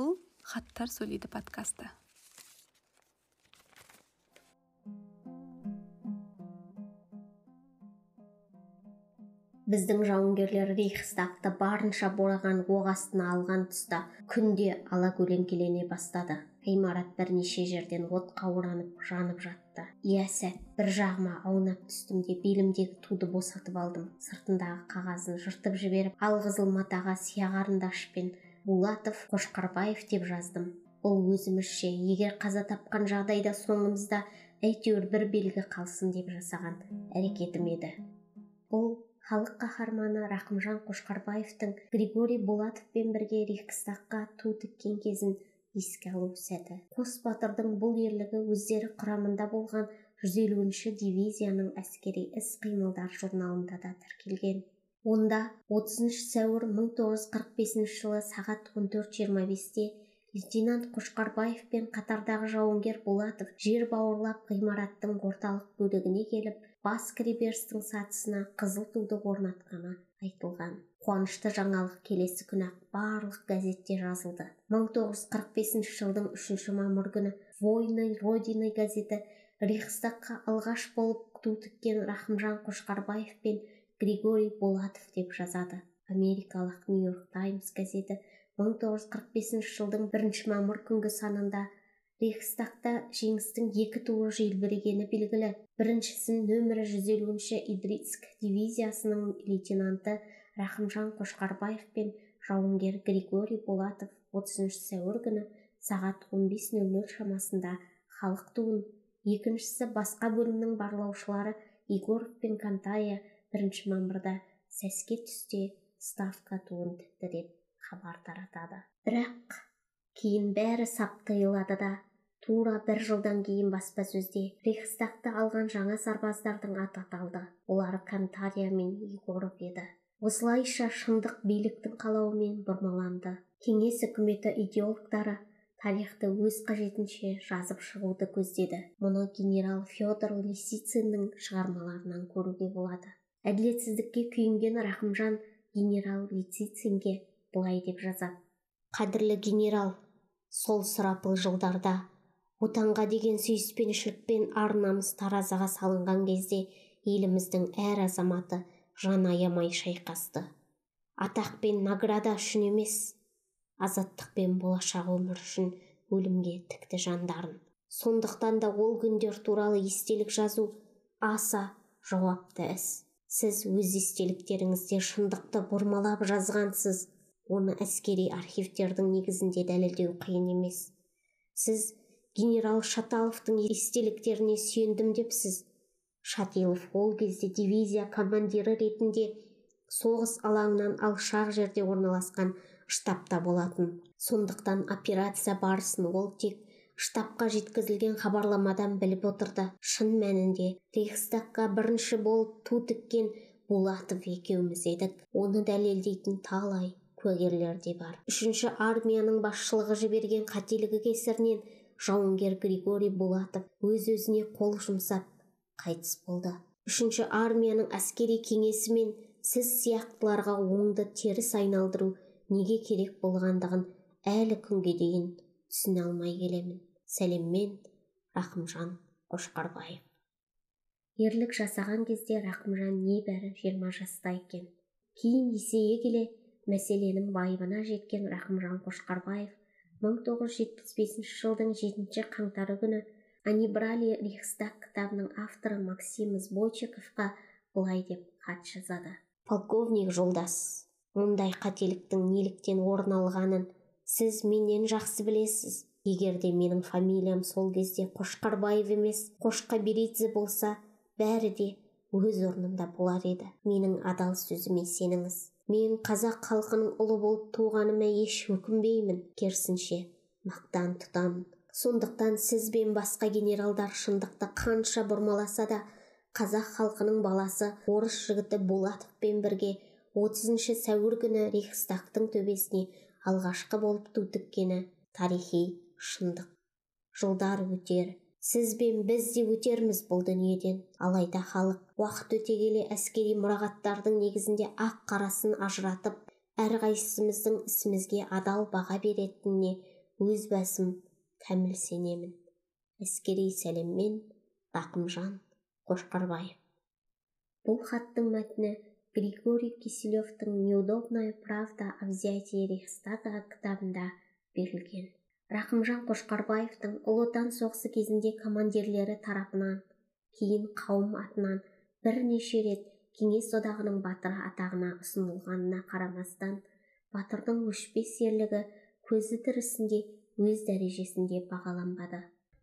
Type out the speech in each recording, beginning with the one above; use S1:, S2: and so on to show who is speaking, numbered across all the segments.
S1: бұл хаттар сөйлейді подкасты.
S2: Біздің жауынгерлер рейхстагты барынша бораған оқ астына алған тұста күнде алакөлеңкелене бастады. Ғимарат бірнеше жерден отқа оранып жанып жатты. Иә сәт бір жағыма аунап түстім де белімдегі туды босатып алдым. Сыртындағы қағазын жыртып жіберіп алқызыл матаға сия қарындашпен булатов қошқарбаев деп жаздым. Бұл өзімізше егер қаза тапқан жағдайда соңымызда әйтеуір бір белгі қалсын деп жасаған әрекетім еді. Бұл халық қаһарманы рақымжан қошқарбаевтың григорий булатовпен бірге рейхстагқа ту тіккен кезін еске алу сәті. Қос батырдың бұл ерлігі өздері құрамында болған 150-ші дивизияның әскери іс-қимылдар журналында да тіркелген. Онда 30 сәуір 1945 жылы сағат 14.25-те лейтенант қошқарбаев пен қатардағы жауынгер булатов жер бауырлап ғимараттың орталық бөлігіне келіп бас кіреберістің сатысына қызыл туды орнатқаны айтылған. Қуанышты жаңалық келесі күні барлық газетте жазылды. 1945 жылдың үшінші мамыр күні войны родины газеті рейхстагқа алғаш болып ту тіккен рахымжан қошқарбаев пен григорий булатов деп жазады. Америкалық нью-йорк таймс газеті 1945 жылдың бірінші мамыр күнгі санында рейхстагта жеңістің екі туы желбірегені белгілі. Біріншісін нөмірі жүз елуінші идрицк дивизиясының лейтенанты рахымжан қошқарбаев пен жауынгер григорий булатов 30 сәуір күні сағат 15.00 шамасында халық туын. Екіншісі басқа бөлімнің барлаушылары егоров пен кантая бірінші мамырда сәске түсте ставка туын тікті деп хабар таратады. Бірақ кейін бәрі сап тыйылады да тура бір жылдан кейін баспасөзде рейхстагты алған жаңа сарбаздардың аты аталды. Олар кантария мен егоров еді. Осылайша шындық биліктің қалауымен бұрмаланды. Кеңес үкіметі идеологтары тарихты өз қажетінше жазып шығуды көздеді. Мұны генерал федор лисициннің шығармаларынан көруге болады. Әділетсіздікке күйінген рахымжан генерал лисицинге былай деп жазады. Қадірлі генерал сол сұрапыл жылдарда отанға деген сүйіспеншілік пен ар намыс таразыға салынған кезде еліміздің әр азаматы жан аямай шайқасты. Атақ пен награда үшін емес азаттық пен болашақ өмір үшін өлімге тікті жандарын. Сондықтан да ол күндер туралы естелік жазу аса жауапты іс. Сіз өз естеліктеріңізде шындықты бұрмалап жазғансыз. Оны әскери архивтердің негізінде дәлелдеу қиын емес. Сіз генерал шаталовтың естеліктеріне сүйендім депсіз. Шатилов ол кезде дивизия командирі ретінде соғыс алаңынан алшақ жерде орналасқан штабта болатын. Сондықтан операция барысын ол тек штабқа жеткізілген хабарламадан біліп отырды. Шын мәнінде рейхстагқа бірінші болып ту тіккен булатов екеуміз едік. Оны дәлелдейтін талай куәгерлер де бар. Үшінші армияның басшылығы жіберген қателігі кесірінен жауынгер григорий булатов өз-өзіне қол жұмсап қайтыс болды. Үшінші армияның әскери кеңесі мен сіз сияқтыларға оңды теріс айналдыру неге керек болғандығын әлі күнге дейін түсіне алмай келемін. Сәлеммен рақымжан қошқарбаев. ерлік жасаған кезде рақымжан небәрі жиырма жаста екен. Кейін есейе келе мәселенің байыбына жеткен рақымжан қошқарбаев 1975 жылдың 7 қаңтары күні они брали рейхстаг кітабының авторы максим збойчиковқа былай деп хат жазады. Полковник жолдас мұндай қателіктің неліктен орын алғанын сіз менен жақсы білесіз. Егер де менің фамилиям сол кезде қошқарбаев емес қошқаберидзе болса бәрі де өз орнында болар еді. Менің адал сөзіме сеніңіз. Мен қазақ халқының ұлы болып туғаныма еш өкінбеймін керісінше. Мақтан тұтамын сондықтан сіз бен басқа генералдар шындықты қанша бұрмаласа да қазақ халқының баласы орыс жігіті булатовпен бірге 30 сәуір күні рейхстагтың төбесіне алғашқы болып ту тіккені тарихи шындық. Жылдар өтер. Сіз бен біз де өтерміз бұл дүниеден. Алайда халық уақыт өте келе әскери мұрағаттардың негізінде ақ қарасын ажыратып әрқайсымыздың ісімізге адал баға беретініне өз басым кәміл сенемін әскери сәлеммен рақымжан қошқарбаев. Бұл хаттың мәтіні григорий киселевтің неудобная правда о взятии рейхстага кітабында берілген. Рақымжан қошқарбаевтың ұлы отан соғысы кезінде командирлері тарапынан кейін қауым атынан бірнеше рет кеңес одағының батыры атағына ұсынылғанына қарамастан батырдың өшпес ерлігі көзі тірісінде өз дәрежесінде бағаланбады.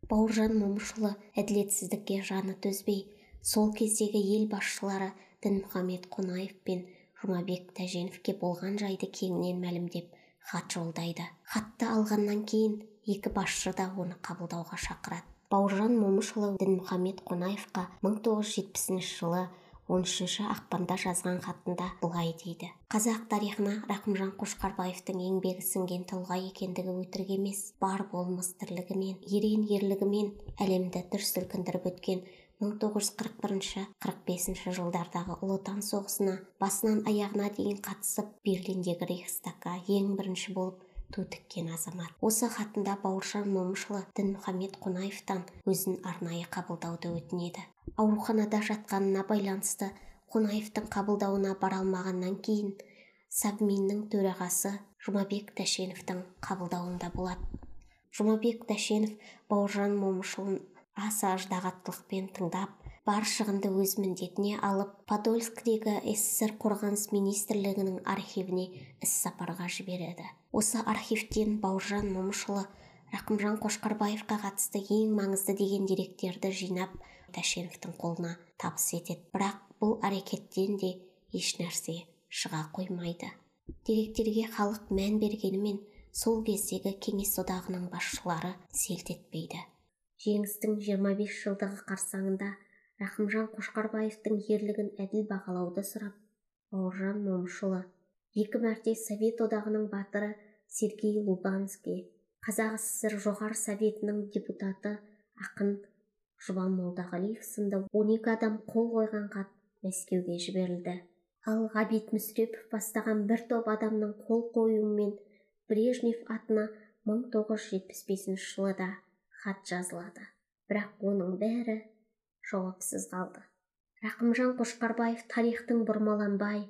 S2: Бауыржан момышұлы әділетсіздікке жаны төзбей сол кездегі ел басшылары дінмұхамед қонаев пен жұмабек тәженовке болған жайды кеңінен мәлімдеп хат жолдайды хатты алғаннан кейін екі басшы да оны қабылдауға шақырады. Бауыржан момышұлы дінмұхамед қонаевқа 1970 жылы 13 ақпанда жазған хатында былай дейді. Қазақ тарихына рақымжан қошқарбаевтың еңбегі сіңген тұлға екендігі өтірік емес. Бар болмыс тірлігімен ерен ерлігімен әлемді дүр сілкіндіріп өткен 1941-45 жылдардағы ұлы отан соғысына басынан аяғына дейін қатысып берлиндегі рейхстагқа ең бірінші болып ту тіккен азамат. Осы хатында бауыржан момышұлы дінмұхамед қонаевтан өзін арнайы қабылдауды өтінеді. Ауруханада жатқанына байланысты қонаевтың қабылдауына бара алмағаннан кейін совминнің төрағасы жұмабек тәшеновтің қабылдауында болады жұмабек тәшенов бауыржан момышұлын аса ыждағаттылықпен тыңдап бар шығынды өз міндетіне алып подольскідегі ссср қорғаныс министрлігінің архивіне іс-сапарға жібереді. Осы архивтен бауыржан момышұлы рақымжан қошқарбаевқа қатысты ең маңызды деген деректерді жинап тәшеновтің қолына табыс етеді. Бірақ бұл әрекеттен де ешнәрсе шыға қоймайды. Деректерге халық мән бергенімен сол кездегі кеңес одағының басшылары селт етпейді. Жеңістің 25 жылдығы қарсаңында рахымжан қошқарбаевтың ерлігін әділ бағалауды сұрап бауыржан момышұлы екі мәрте совет одағының батыры сергей лубанский қазақ сср жоғары советінің депутаты ақын жұбан молдағалиев сынды 12 адам қол қойған хат мәскеуге жіберілді. Ал ғабит мүсірепов бастаған бір топ адамның қол қоюымен брежнев атына 1975 жылы да хат жазылады. Бірақ оның бәрі жауапсыз қалды. Рақымжан қошқарбаев тарихтың бұрмаланбай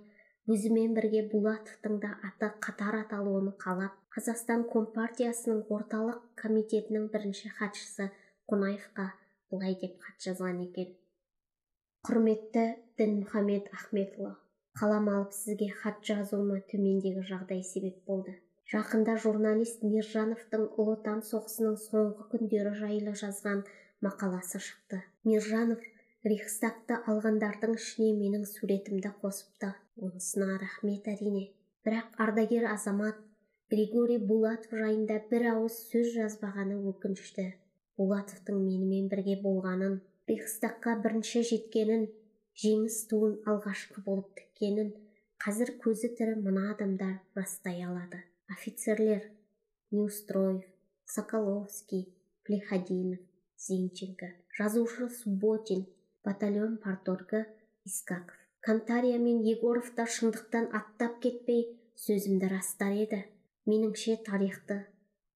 S2: өзімен бірге булатовтың да аты қатар аталуын қалап қазақстан компартиясының орталық комитетінің бірінші хатшысы қонаевқа былай деп хат жазған екен. Құрметті дінмұхамед ахметұлы қалам алып сізге хат жазуыма төмендегі жағдай себеп болды. Жақында журналист мержановтың ұлы отан соғысының соңғы күндері жайлы жазған мақаласы шықты. Мержанов рейхстагты алғандардың ішіне менің суретімді қосыпты. Онысына рахмет әрине. Бірақ ардагер азамат григорий булатов жайында бір ауыз сөз жазбағаны өкінішті. Булатовтың менімен бірге болғанын рейхстагқа бірінші жеткенін жеңіс туын алғашқы болып тіккенін қазір көзі тірі мына адамдар растай алады. Офицерлер неустроев соколовский плеходинов зинченко жазушы субботин батальон парторгі искаков. Кантария мен егоров та шындықтан аттап кетпей сөзімді растар еді. Меніңше тарихты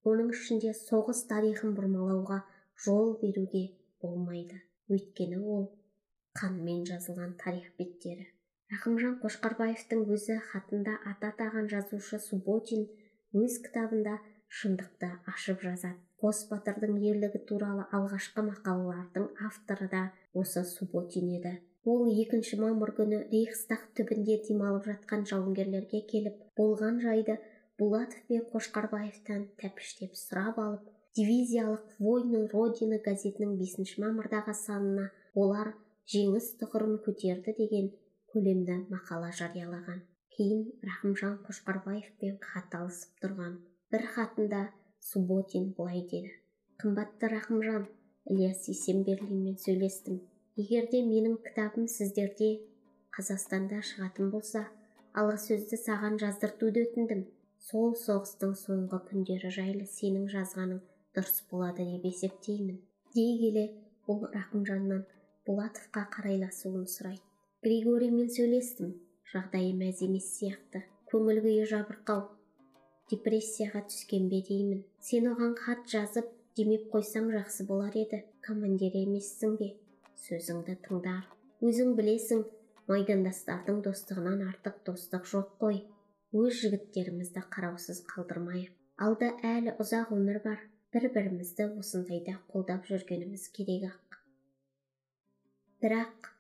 S2: оның ішінде соғыс тарихын бұрмалауға жол беруге болмайды. Өйткені ол қанмен жазылған тарих беттері. Рақымжан қошқарбаевтың өзі хатында аты атаған жазушы субботин өз кітабында шындықты ашып жазады. Қос батырдың ерлігі туралы алғашқы мақалалардың авторы да осы субботин еді. Ол екінші мамыр күні рейхстаг түбінде демалып жатқан жауынгерлерге келіп болған жайды булатов пен қошқарбаевтан тәпіштеп сұрап алып дивизиялық войны родины газетінің бесінші мамырдағы санына олар жеңіс тұғырын көтерді деген көлемді мақала жариялаған. Кейін рахымжан қошқарбаевпен хат алысып тұрған бір хатында субботин былай деді. Қымбатты рахымжан ілияс есенберлинмен сөйлестім. Егер де менің кітабым сіздерде қазақстанда шығатын болса алғы сөзді саған жаздыртуды өтіндім. Сол соғыстың соңғы күндері жайлы сенің жазғаның дұрыс болады деп есептеймін. Дей келе ол рахымжаннан булатовқа қарайласуын сұрайды. Григориймен сөйлестім. Жағдайы мәз емес сияқты. Көңіл күйі жабырқау. Депрессияға түскен бе деймін. Сен оған хат жазып демеп қойсаң жақсы болар еді. Командир емессің бе? Сөзіңді тыңдар. Өзің білесің майдандастардың достығынан артық достық жоқ қой. Өз жігіттерімізді қараусыз қалдырмайық. Алда әлі ұзақ өмір бар. Бір-бірімізді осындайда қолдап жүргеніміз керек ақ. Бірақ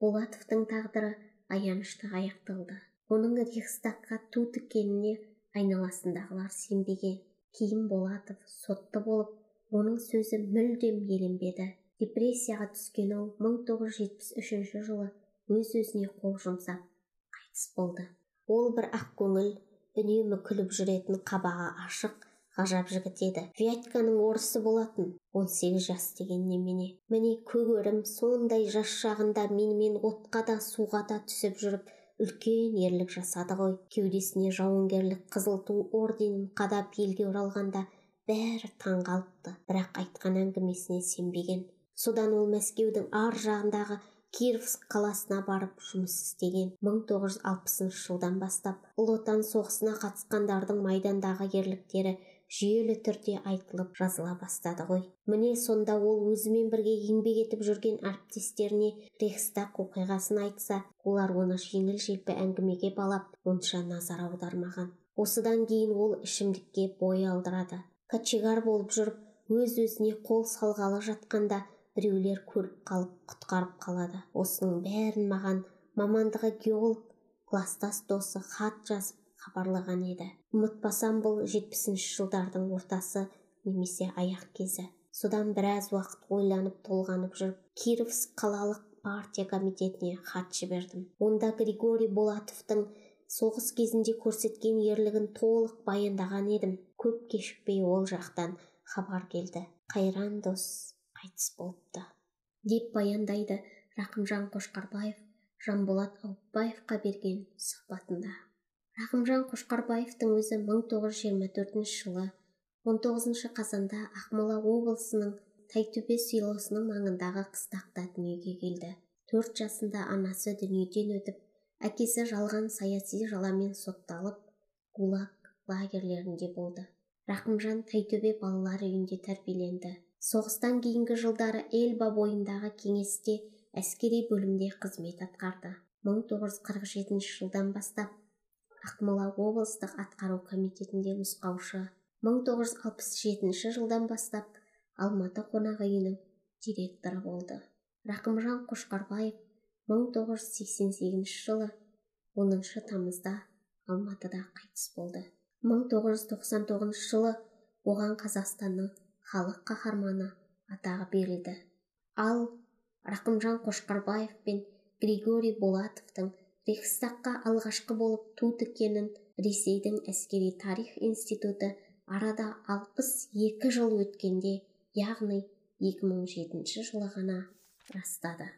S2: болатовтың тағдыры аянышты аяқталды. Оның рейхстагқа ту тіккеніне айналасындағылар сенбеген. Кейін болатов сотты болып оның сөзі мүлдем еленбеді депрессияға түскен ол 1973 жылы өз-өзіне қол жұмсап қайтыс болды. Ол бір ақкөңіл үнемі күліп жүретін қабағы ашық ғажап жігіт еді вятьканың орысы болатын. 18 жас деген немене міне көгерім сондай жас шағында менімен отқа да суға да түсіп жүріп үлкен ерлік жасады ғой. Кеудесіне жауынгерлік қызыл ту орденін қадап елге оралғанда бәрі таң қалыпты бірақ айтқан әңгімесіне сенбеген. Содан ол мәскеудің ар жағындағы кировск қаласына барып жұмыс істеген. 1960 жылдан бастап ұлы отан соғысына қатысқандардың майдандағы ерліктері жүйелі түрде айтылып жазыла бастады ғой. Міне сонда ол өзімен бірге еңбек етіп жүрген әріптестеріне рейхстаг оқиғасын айтса олар оны жеңіл желпі әңгімеге балап онша назар аудармаған. Осыдан кейін ол ішімдікке бой алдырады. Кочегар болып жүріп өз өзіне қол салғалы жатқанда біреулер көріп қалып құтқарып қалады. Осының бәрін маған мамандығы геолог кластас досы хат жазып хабарлаған еді. Ұмытпасам бұл жетпісінші жылдардың ортасы немесе аяқ кезі. Содан біраз уақыт ойланып толғанып жүріп кировск қалалық партия комитетіне хат жібердім. Онда григорий болатовтың соғыс кезінде көрсеткен ерлігін толық баяндаған едім. Көп кешікпей ол жақтан хабар келді. Қайран дос қайтыс болыпты деп баяндайды рақымжан қошқарбаев жанболат аупбаевқа берген сұхбатында. Рақымжан қошқарбаевтың өзі 1924 жылы 19 қазанда ақмола облысының тайтөбе селосының маңындағы қыстақта дүниеге келді. Төрт жасында анасы дүниеден өтіп әкесі жалған саяси жаламен сотталып гулаг лагерлерінде болды. Рақымжан тайтөбе балалар үйінде тәрбиеленді. Соғыстан кейінгі жылдары эльба бойындағы кеңесте әскери бөлімде қызмет атқарды. 1947 жылдан бастап ақмола облыстық атқару комитетінде нұсқаушы. 1967 жылдан бастап алматы қонақ үйінің директоры болды. Рақымжан қошқарбаев 1988 жылы 10 тамызда алматыда қайтыс болды. 1999 жылы оған қазақстанның халық қаһарманы атағы берілді. Ал рақымжан қошқарбаев пен григорий болатовтың рейхстагқа алғашқы болып ту тіккенін ресейдің әскери тарих институты арада алпыс екі жыл өткенде яғни 2007 жылы ғана растады.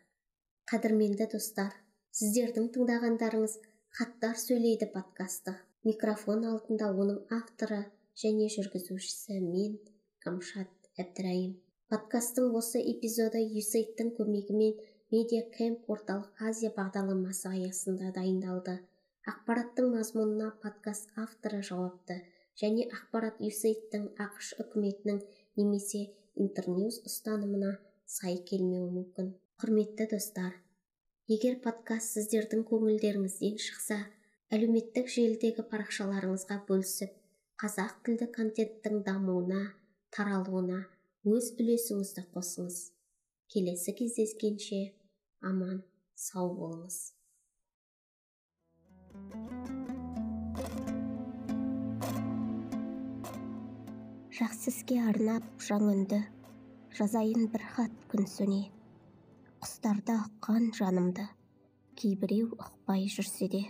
S2: Қадірменді достар сіздердің тыңдағандарыңыз хаттар сөйлейді подкасты. Микрофон алдында оның авторы және жүргізушісі мен камшат әбдірайым. Подкасттың осы эпизоды юсейттің көмегімен медиа кэмп орталық азия бағдарламасы аясында дайындалды. Ақпараттың мазмұнына подкаст авторы жауапты және ақпарат юсейттің ақш үкіметінің немесе интерньюз ұстанымына сай келмеуі мүмкін. Құрметті достар егер подкаст сіздердің көңілдеріңізден шықса әлеуметтік желідегі парақшаларыңызға бөлісіп қазақ тілді контенттің дамуына таралуына өз үлесіңізді қосыңыз. Келесі кездескенше аман сау болыңыз жақсы іске арнап жаңынды жазайын бір хат күн сөне құстарды ұққан жанымды кейбіреу ұқпай жүрсе де